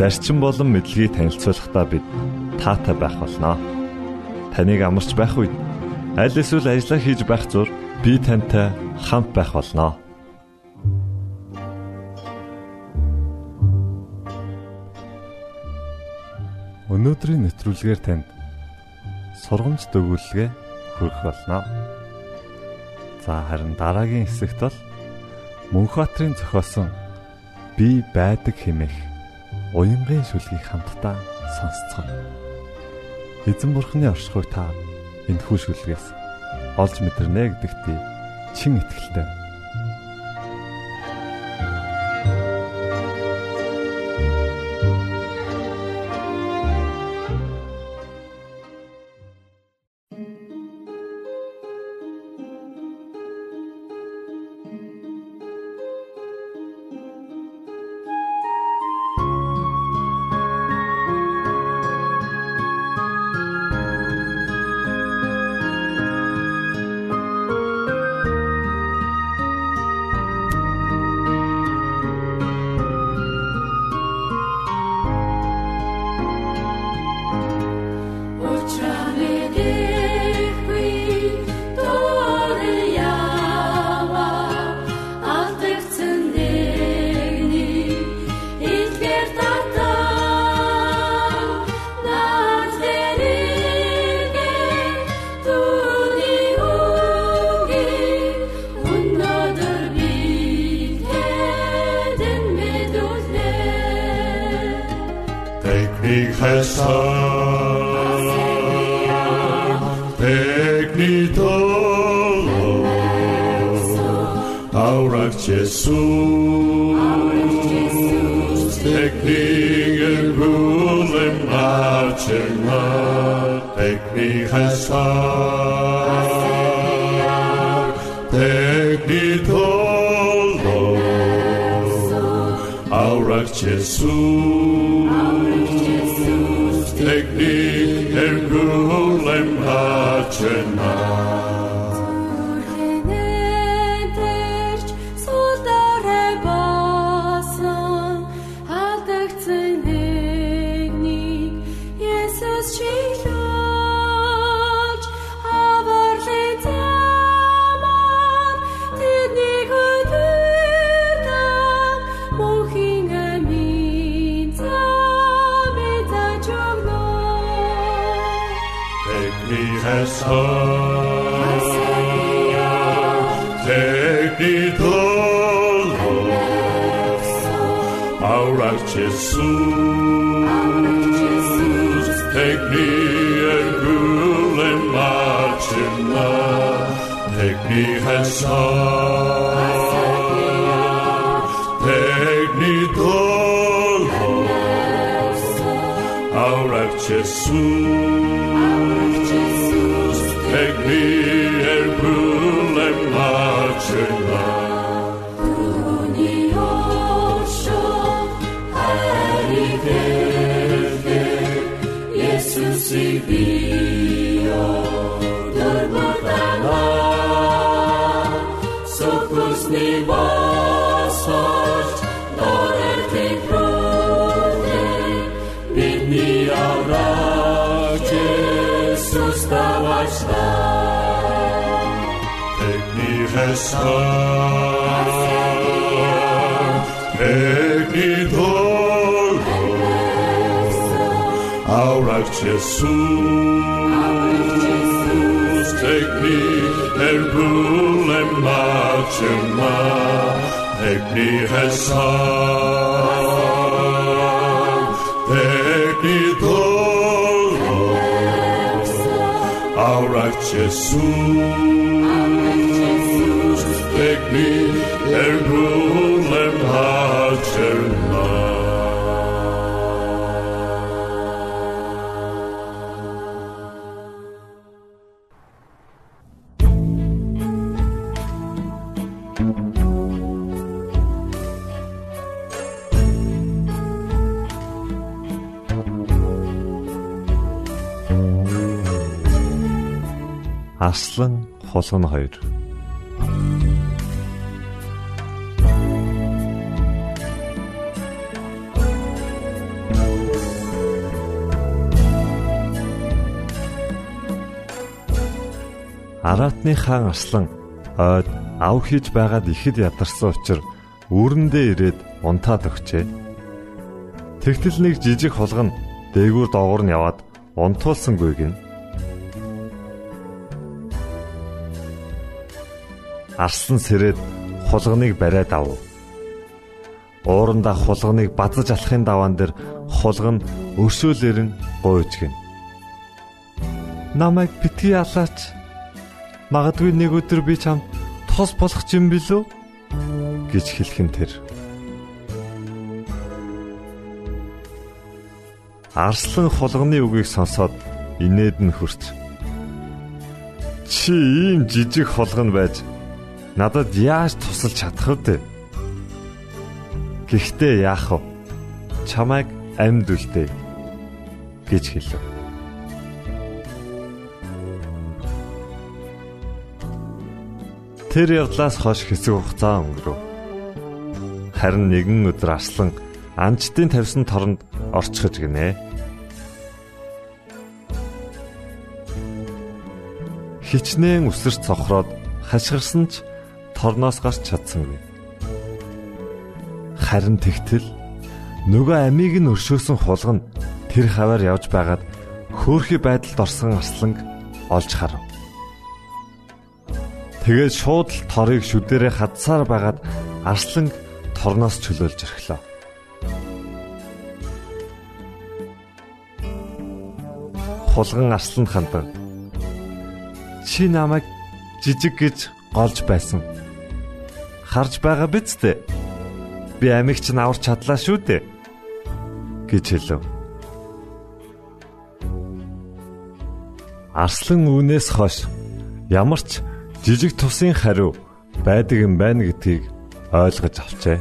зарчим болон мэдлэгийг танилцуулахдаа бид таатай байх болноо. Таныг амарч байх үед аль эсвэл ажиллаа хийж байх зур би тантай хамт байх болноо. Өнөөдрийн нэвтрүүлгээр танд сургамж төгөлгөө хүргэх болно. За харин дараагийн хэсэгт бол Мөнхбаатарын зохиосон би байдаг хэмээх уянгийн шүлгийг хамтдаа сонсцгоо. Эзэн бурхны оршихуйг та энэхүү шүлгээс олж мэдэрнэ гэдэгт чин итгэлтэй. aurach Jesus, tek dingen gulem marchen ma, tek mi chesar, tek mi tolo, aurach Jesus. happy as her. Take it, Lord, Lord, our righteous souls. Take me a rule and march in love. Take me as her. Take me, Lord, our righteous souls. Jesus, take me and rule and march and march. Take me as song, take me the glory, our righteous Jesus. Min ergulen hacerlar. Аслан холон хоёр Аратны хаан Арслан ойд ав хийж байгаад ихэд ядарсан учраас үүрэндээ ирээд унтаад өгчээ. Тэгтэл нэг жижиг хулгана дээгүүр доогуур нь яваад унтуулсангүй гин. Арслан сэрээд хулганыг бариад ав. Уурандаа хулганыг базаж алахын даваан дээр хулган өршөөлөрн гуйж гин. Намайг битгий алаач. Магадгүй нэг өдөр би чамд тус болох юм билүү? гэж хэлхэн тэр. Арслан хулганы үгийг сонсоод инээд нь хөрч. Чи ийм жижиг хулган байж надад яаж тусалж чадах вэ? Гэхдээ яах вэ? Чамайг амьд үлдээ гэж хэлв. Тэр явдлаас хойш хэсэг хугацаа өнгөрөв. Харин нэгэн өдөр арслан анчтын тавьсан торонд орчихж гинэ. Хичнээн үсэрч цохроод хашгирсан ч торноос гарч чадсангүй. Харин тэгтэл нөгөө амийг нь өршөөсөн хулгана тэр хаваар явж байгаад хөөхий байдалд орсон арсланг олж харав. Тэгээд шууд л торыг шүдэрээ хадсаар байгаад арсланг торноос чөлөөлж өрхлөө. хулган арсланд хандан. Чи намайг жижиг гэж голж байсан. Харж байгаа биз дээ. Би амигч нь аварч чадлаа шүү дээ гэж хэлв. Арслан үүнээс хойш ямар ч жижиг тусын хариу байдаг юм байна гэдгийг ойлгож авчээ.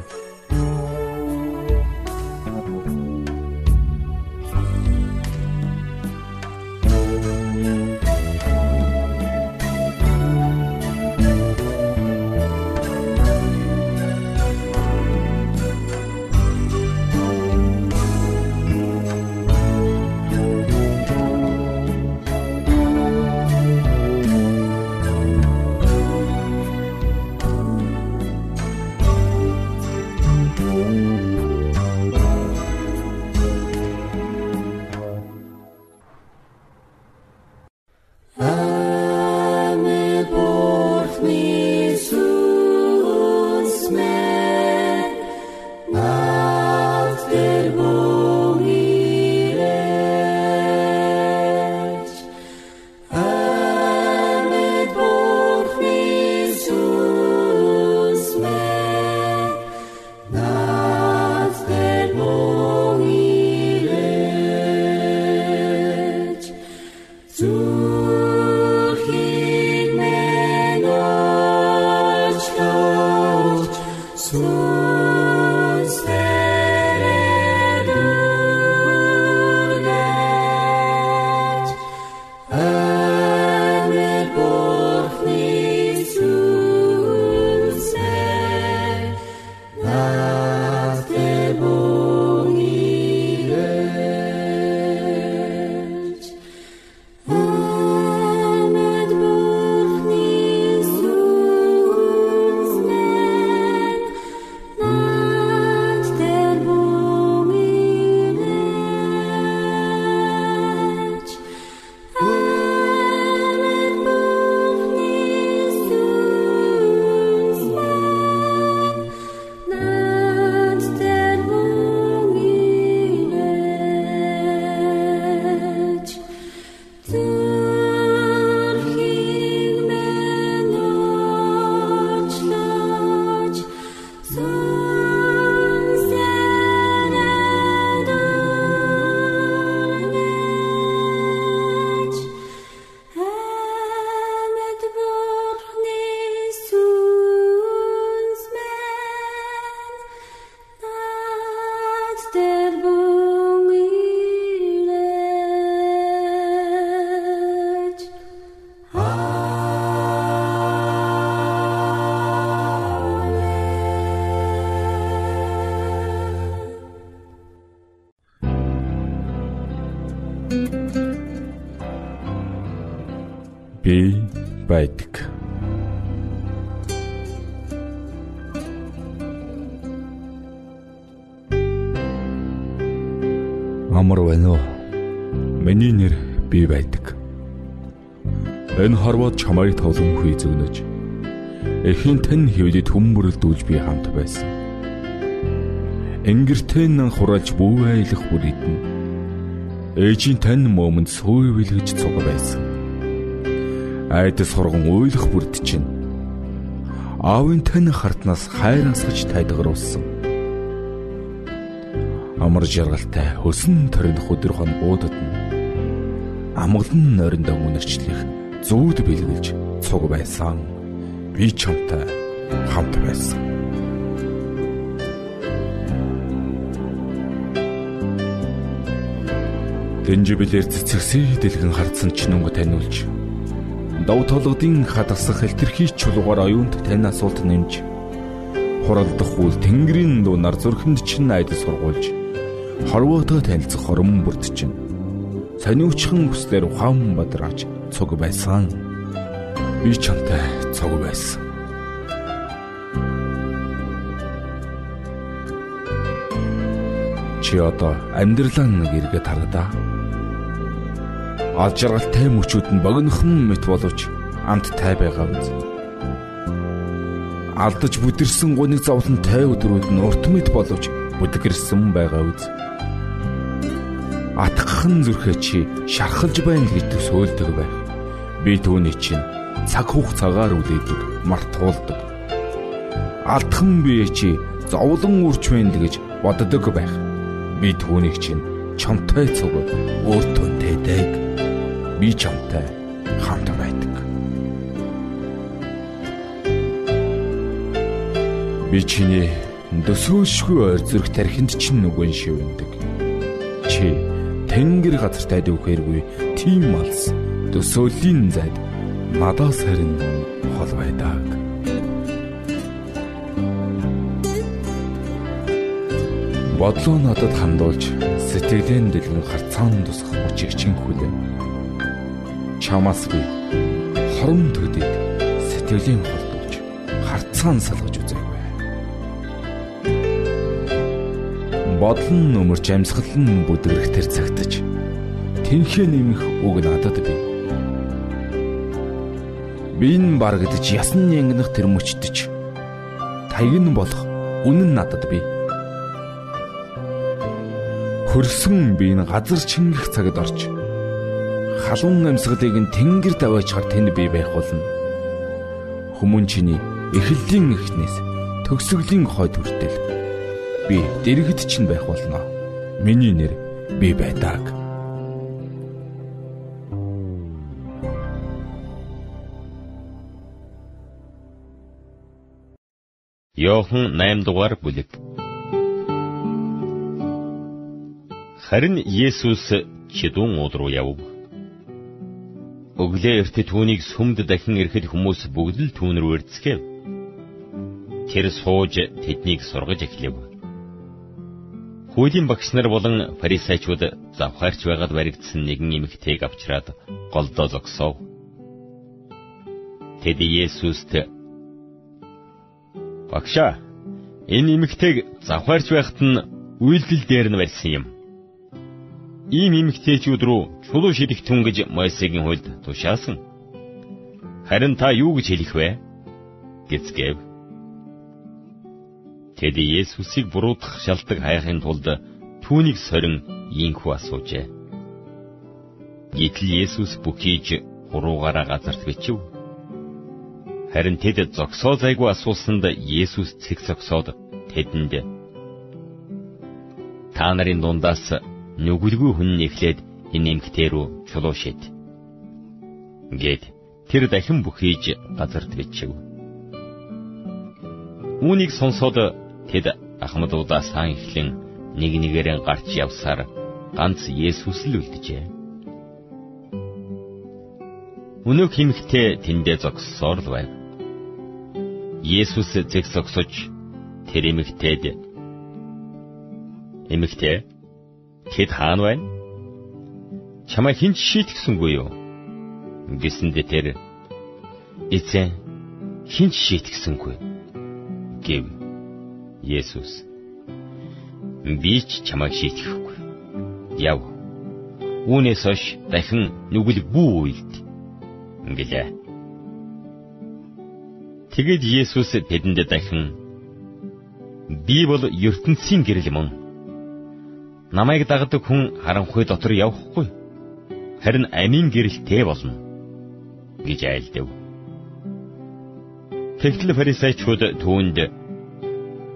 Би байдаг. Амар байна уу? Миний нэр би байдаг. Энэ хорвоод чамайг тоглон хүй зөгнөж. Эхийн тань хөвдөд хүмүүрэлдүүлж би хамт байсан. Энгэртэн хураалж бүү айлах бүр идэн. Ээжийн тань момонд сүйвэлгэж цуг байсан. Айдас хоргон уйлах бүрд чинь. Аавын тань хартнаас хайрансгаж тайдгаруулсан. Амар жаргалтай хөсөн торинох өдөр хон уудад нь амгалан нойрондоо үнэрчлэх зүүд бэлгэлж цуг байсан. Би чамтай хамт байсан. Дэнжибэлэр цэцгсээ дэлгэн хардсан ч нүнг таниулж дав толгодын хадгасах хэлтэрхий чулуугаар оюунд тань асуулт нэмж хуралдах үл тэнгэрийн дунаар зүрхэнд чин айдас сургуулж хорвоотой танилцах хорон бүрд чинь сониучхан хүслээр ухаан бадраач цуг байсан. Би чамтай цуг байсан. Чи одоо амьдралаа нэг эргээд харагдаа. Алж жаргалтай мөчүүд нь богинохон мэт боловч амт тай байгаа үз. Алдаж бүдэрсэн гуниг зовлон тай өдрүүд нь урт мэт боловч бүдгэрсэн байгаа үз. Атгахын зүрхээ чи шархалж байна гэж төсөөлдөг байх. Би түүний чинь цаг хугацаагаар үлээдэг, мартуулдаг. Алдхан бие чи зовлон үрч байна гэж боддог байх. Би түүнийг чинь чамтай цуг өөртөө тэдэг. Би чамтай хамт байдаг. Би чиний дөсөөлшгүй ойр зүрх тархинд чинь нүгэн шивэндэг. Чи тэнгэр газарт айдвхээргүй тийм малс төсөөлийн зайд надаас харин хол байдаг. Бодлоо надад хандуулж сэтгэлэн дэлгэн харцаан тусах хүчийг чин хүлэв. Чамаас би хорон төдөд сэтгэлийн холдуулж харцаан салгаж үзээгүй. Бодлон нөмөрч амьсгал нь бүдгэрэх тэр цагтаж тэнхээ нэмэх үг надад бий. Би энэ барагдаж ясн янгнах тэр мөчтөж таягн болох үнэн надад бий. Хөрсөн би энэ газар чингэх цагт орж халуун амьсгалыг нь тэнгэр даваачаар тэнд би байх болно. Хүмүүн чиний эхлэлийн эхнээс төгсгөлийн хойд хүртэл би дэрэгд чинь байх болно. Миний нэр би байдаг. Йохан 8 дугаар бүлэг Харин Есүс чидүүн ууд руу явв. Өглөө эрт түүнийг сүмд дахин ирэхэд хүмүүс бүгд л түүн рүү ирцгээв. Тэр сууж тэднийг сургаж эхлэв. Хуулийн багш нар болон фарисеучуд завхаарч байгаад баригдсан нэгэн эмэгтэйг авчраад голдоо зогсов. Тэд Есүст Багшаа энэ эмэгтэйг завхаарч байхад нь үйлдэл дээр нь барьсан юм ийм эмгтээчүүд рүү чулуу шидэх түн гэж Мойсегийн хуульд тушаасан. Харин та юу гэж хэлэх вэ? гэцгээв. Тэд Есүсийг буруутгах шалтгаан хайхын тулд түүнийг сорин ийхүү асуужээ. Гэтэл Есүс бүхийж хуруугаараа газарт бичив. Харин тэд зогсоо зайгүй асуусанд Есүс цэг зогсоод тэдэнд та нарын дундаас нүгэлгүй хүн эхлээд энэ эмгтээ рүү чулуу шид. Гэт тэр дахин бүхийж газарт бичив. Үүнийг сонсоод тэд ахмадуудаа сан ихлэн нэг нэгээрээ гарч явсаар ганц Есүс л үлджээ. Өнөөх эмгтээ тэндээ зогссоор л байв. Есүс зэг зогсож тэр эмгтээд эмгтээ Тэд хаана байна? Чамайг хинч шийтгсэнгүй юу? Гэсэндэ тэр эзэн хинч шийтгсэнгүй гэв. Есүс би ч чамайг шийтгэхгүй. Яв. Үүнээс хойш дахин нүгэл бүү үйлд. Ингэлээ. Тэгэд Есүс тэдэнд дахин би бол ертөнцийн гэрэл мөн. Намайг дагдаг хүн харанхуй дотор явахгүй. Харин амийн гэрэлтэй болно гэж айлдав. Тэгтэл фарисеучуд түүнд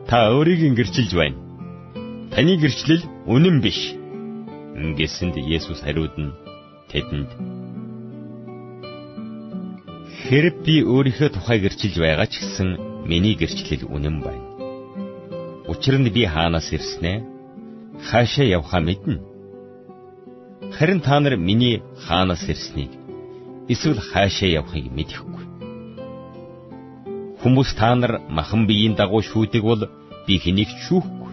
та өөрийг гэрчилж байна. Таны гэрчлэл үнэн биш. Гэсэнд Есүс хариуд нь тэдэнд Хэрэг би өөрийнхөө тухай гэрчилж байгаа ч гэсэн миний гэрчлэл үнэн байна. Учир нь би хаанаас ирснэ? Хаашаа явхаа мэднэ. Харин та нар миний хаанаас ирснийг эсвэл хаашаа явахыг мэдэхгүй. Хүмүүс та нар махан биеийн дагуу шүүдэг бол би хэнийг шүүхгүй.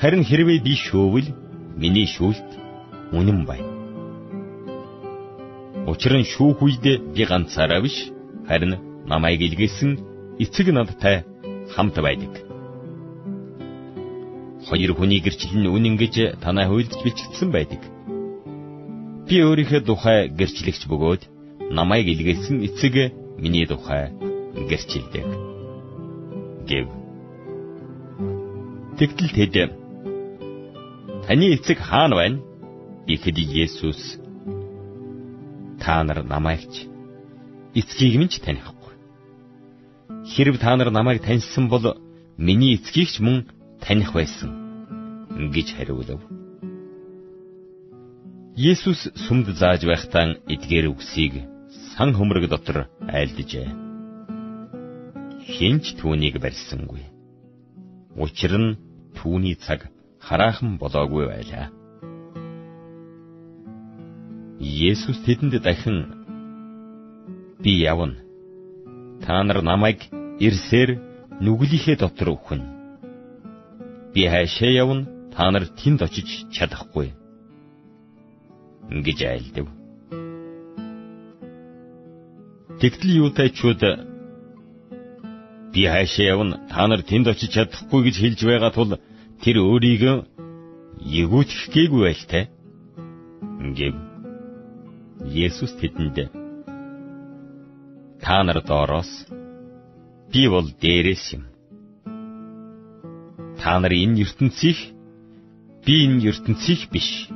Харин хэрвээ би шүүвэл миний шүүлт үнэн байна. Учир нь шүүх үед би ганцаараа биш харин намайг илгээсэн эцэг надтай хамт байдаг хоёр хүний гэрчлэл нь үнэн гэж танай хуульд бичигдсэн байдаг. Би өөрийнхөө тухай гэрчлэгч бөгөөд намайг илгээсэн эцэг миний тухай гэрчилдэг. гэв. Тэгтэл тэд таны эцэг хаана байна? Ихэд Есүс та нар намайгч эцгийг минь ч танихгүй. Хэрв та нар намайг таньсан бол миний эцгийг ч мөн таних байсан гэж хариулав. Есүс сүмд зааж байхдаа эдгээр үгсийг сан хөмрөг дотор айлджээ. Хинч түүнийг барьсангүй. Учир нь түүний цаг хараахан болоогүй байлаа. Есүс тэдэнд дахин би явна. Та нар намайг ирсээр нүглийнхээ дотор өхөн. Би хайшаа явна та нар тэнд очиж чадахгүй гэж айлдав. Тэгтэл юутайчууд би хаашаа явна та нар тэнд очиж чадахгүй гэж хэлж байгаа тул тэр өөрийгөө ягуутгах гээгүй байлтай гэв. Есүс тэдэнд та нар доороос би бол дээрээс юм. Та нар энэ ертөнцийг би энэ ертөнцийг биш.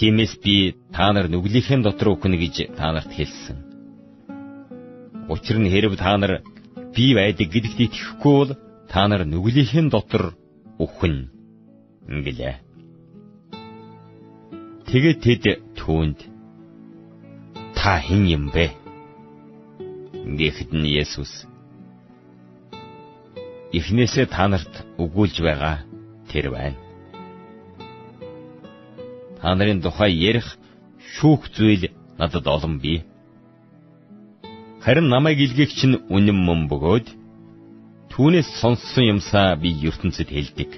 Тиймээс би та нар нүглийнхэн дотор өгнө гэж та нарт хэлсэн. Учир нь хэрв та нар би байдаг гэдэгт итгэхгүй бол та нар нүглийнхэн дотор өгнө. Ингэлээ. Тэгээд тэд түүнд та хэн юм бэ? Гэхэд нь Есүс Эхнээсээ та нарт өгүүлж байгаа тэр байна. Та нарын тухай ярих шүүх зүйл надад олон бий. Харин намайг илгээх чинь үнэн мөн бөгөөд түүнээс сонссон юмсаа би ертөнцид хэлдэг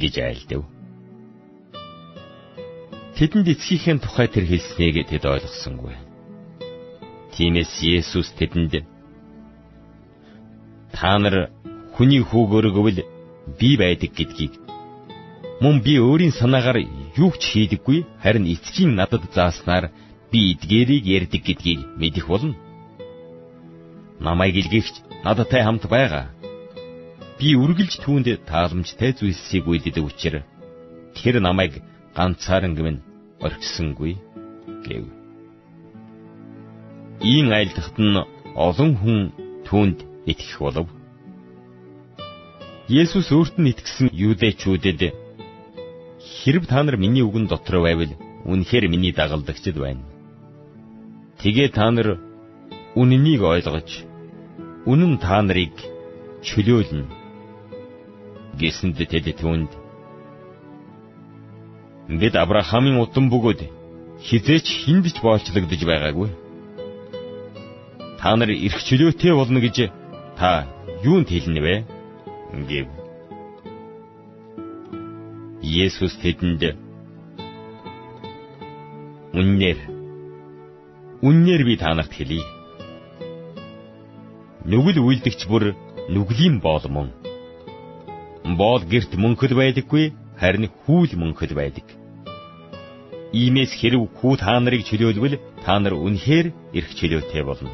гэж айлдав. Тэдэнд эцгийнхээ тухай тэр хэлснийг тэд ойлгосонгүй. Тиймээс Есүс тэдэнд та нар хүний хүүгөргөвл би байдаг гэдгийг мөн би өөрийн санаагаар юу ч хийдэггүй харин эцгийн надад зааснаар би эдгээрийг ярьдаг гэдгийг мэдэх болно. Намайг илгээгч надтай хамт байгаа. Би үргэлж түүнд тааламжтай зүйлсийг үйлдэдэг учраас тэр намайг ганцааран гэмн орхисонгүй гэв. Ийм айлдахт нь олон хүн түүнд итгэх болов. Есүс өөрт нь итгэсэн юудэчүүдэд хэрв та нар миний үгэн дотор байвал үнэхээр миний дагалдагчд байна. Тэгээ та нар үнэнийг ойлгож үнэн та нарыг чөлөөлнө. Гэсэнд тэд түүнд бид Авраамийн удам бөгөөд хизээч хиндэж боолчлогдож байгаагүй. Та нар эрх чөлөөтэй болно гэж та юунд хэлнэ вэ? гэв. Есүс тэдэнд үннээр Үннээр би та нарт хэлье. Нүгэл үйлдэгч бүр нүглийн боол мөн. Боол герт мөнхөд байдаггүй, харин хүүл мөнхөд байдаг. Иймээс хэрв хүү та нарыг чөлөөлвөл та нар үнэхээр эрх чөлөөтэй болно.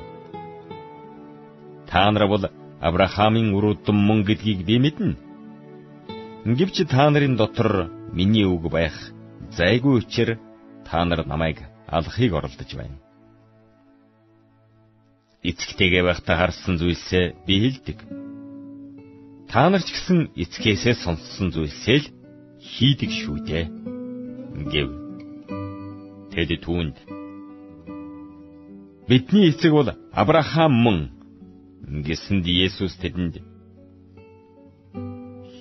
Та нар бол Авраамийн уруудсан мөн гэдгийг би мэднэ. Гэвч та нарын дотор миний үг байх зайгүй учир та нар намайг алахыг оролдож байна. Эцэгтэйгээ байхдаа харсан зүйлсээ би хэлдэг. Та нар ч гэсэн эцгээсээ сонссон зүйлсээ л хийдэг шүү дээ. гэв. Тэд түүнд Бидний эцэг бол Авраам мөн гэсэнд Есүс тэдэнд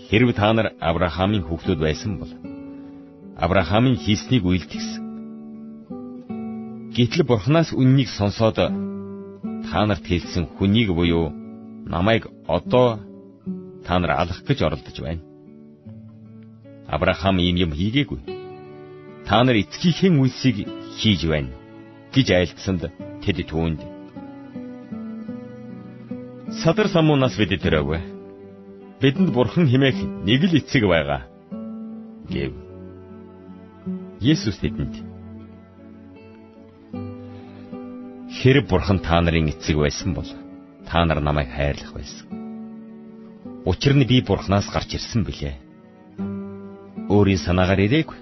Хэрв та нар Авраамийн хүүхдүүд байсан бол Авраамийн хийснийг үйлдэхсэн. Гэтэл Бурханаас үннийг сонсоод та нарт хэлсэн хүнийг буюу намайг одоо та нар алах гэж оролдож байна. Авраам ийм юм хийгээгүй. Та нар эцгийнхээ үйлсийг хийж байна гэж айлтсанд тэд түүнд Садар самуунаас бид тэрээгүй. Бидэнд бурхан химээх нэг л эцэг байгаа. гэв. Есүс тэдэнд Хэрэг бурхан та нарын эцэг байсан бол та нар намайг хайрлах байсан. Учир нь би бурханаас гарч ирсэн билээ өөрийн санаагаар ирээгүй.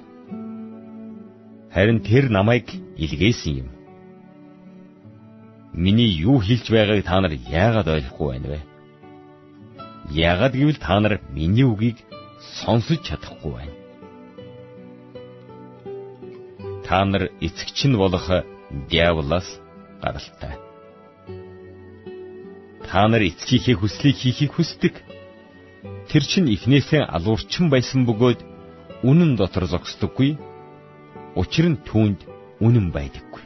Харин тэр намайг илгээсэн юм. Миний юу хэлж байгааг та нар яагаад ойлгохгүй байна вэ? Яагаад гэвэл та нар миний үгийг сонсож чадахгүй байна. Та нар эцэгч нь болох диаволоос гаралтай. Та нар эцгийнхээ хүслийг хийхийг хүсдэг. Тэр чинь эхнээсээ алуурчин байсан бөгөөд үнэн дотор зогсдоггүй. Учир нь түүнд үнэн байдаггүй.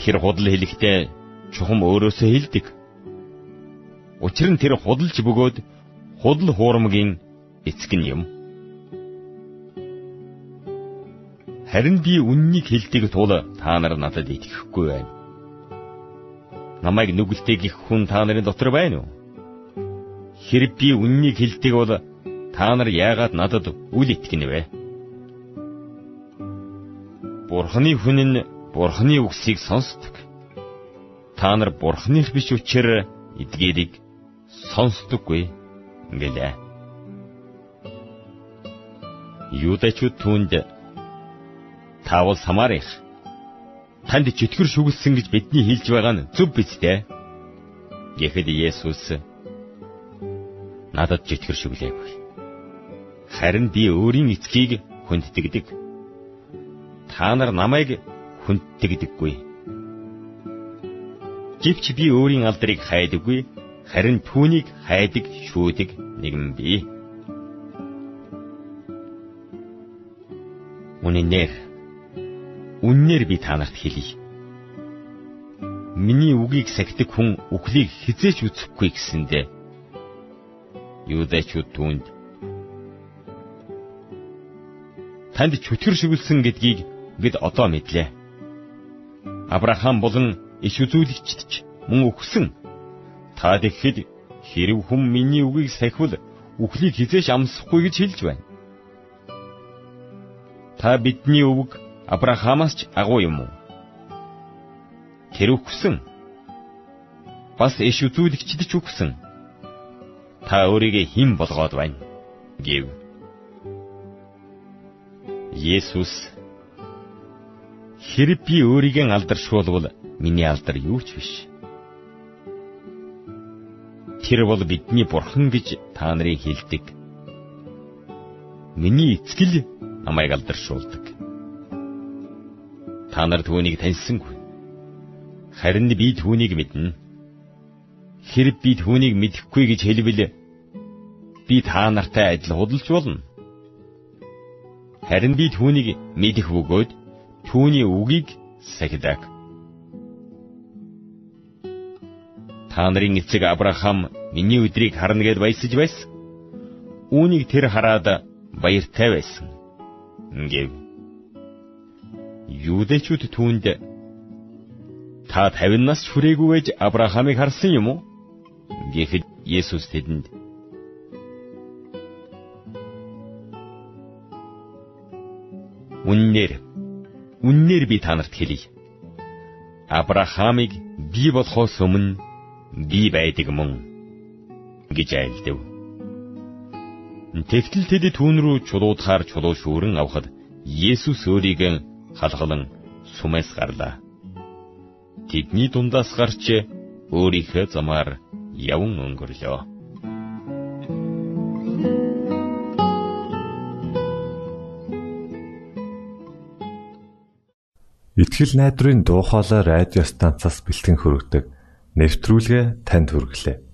Тэр худал хэлэхдээ чухам өөрөөсөө хэлдэг. Учир нь тэр худалж бөгөөд худал хуурмгийн эцэг нь юм. Харин би үннийг хэлдэг тул та нар надад итгэхгүй байна. Намайг нүгэлтэй гих хүн та нарын дотор байна уу? Хэрэг би үннийг хэлдэг бол та нар яагаад надад үл итгэнэ вэ? Бурхны хүн нь Бурхны үгсийг сонсдог. Та нар Бурхных биш учраас эдгээрийг сонсдоггүй гэлээ. Юудачуд түүнд таавал Самарих танд чөтгөр шүглсэн гэж бидний хэлж байгаа нь зөв биз дээ? Гэхэд Есүс надад чөтгөр шүглээгүй Харин би өөрийн эцгийг хүнддэгдэг. Та нар намайг хүнддэгдэггүй. Гэвч би өөрийн алдрыг хайдаггүй, харин түүнийг хайдаг шүүдэг нэгэн би. Үнэнээр үннээр би та нарт хэлье. Миний үгийг сахидаг хүн үхлийг хизээч үсэхгүй гэсэндэ Юудэчүүд түүнд танд чөтгөр шүглсэн гэдгийг бид одоо мэдлээ. Авраам болон иш үзүүлэгчд ч мөн өгсөн. Та тэгэхэд хэрв хүм миний үгийг сахивал үхлийг хизээш амсахгүй гэж хэлж байна. Та бидний өвөг Авраамаас ч агуу юм уу? Тэр өгсөн. Бас иш үзүүлэгчд ч өгсөн. Та өөрийгөө хэн болгоод байна? гэв. Есүс хэрэг би өөрийгөө алдаршуулвал миний алдар юу ч биш. Тэр бол бидний бурхан гэж та нарын хэлдэг. Миний эцгэл намайг алдаршуулдаг. Та нар түүнийг таньсангүй. Харин би түүнийг мэднэ. Хэрэг би түүнийг мэдэхгүй гэж хэлвэл би та нартай адил худалж болно Харин би түүнийг мэдэх бөгөөд түүний үгийг сахидаг. Та нарын эцэг Авраам миний өдрийг харна гэд баясаж байсан. Үүнийг тэр хараад баяртай байсан. гэв. юудэчүүд түүнд та 50 нас хүрээгүйж Авраамыг харсан юм уу? гэхэд Есүс тэдэнд Үннээр үннээр би та нарт хэлье. Авраамыг би болохоос өмнө би байдаг мөн гэж айлдав. Тэгтэл тэд түүн рүү чулуудахаар чулуу шүүрэн авахд Есүс өөрийг халгалан сумаас гарлаа. Тэдний дундаас гарч өөрийнхөө замаар явн өнгөрлөө. Итгэл найдрын дуу хоолой радио станцаас бэлтгэн хөрөгдөг нэвтрүүлгээ танд хүргэлээ.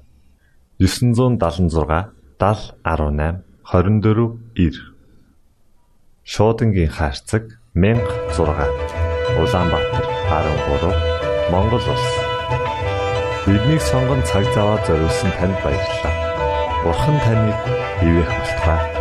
976 7018 24 9 Шуудангийн хаяцаг 16 Улаанбаатар 13 Монгол улс Биднийг сонгон цаг зав аваад зориулсан танд баярлалаа. Бурхан таныг бивээх болтугай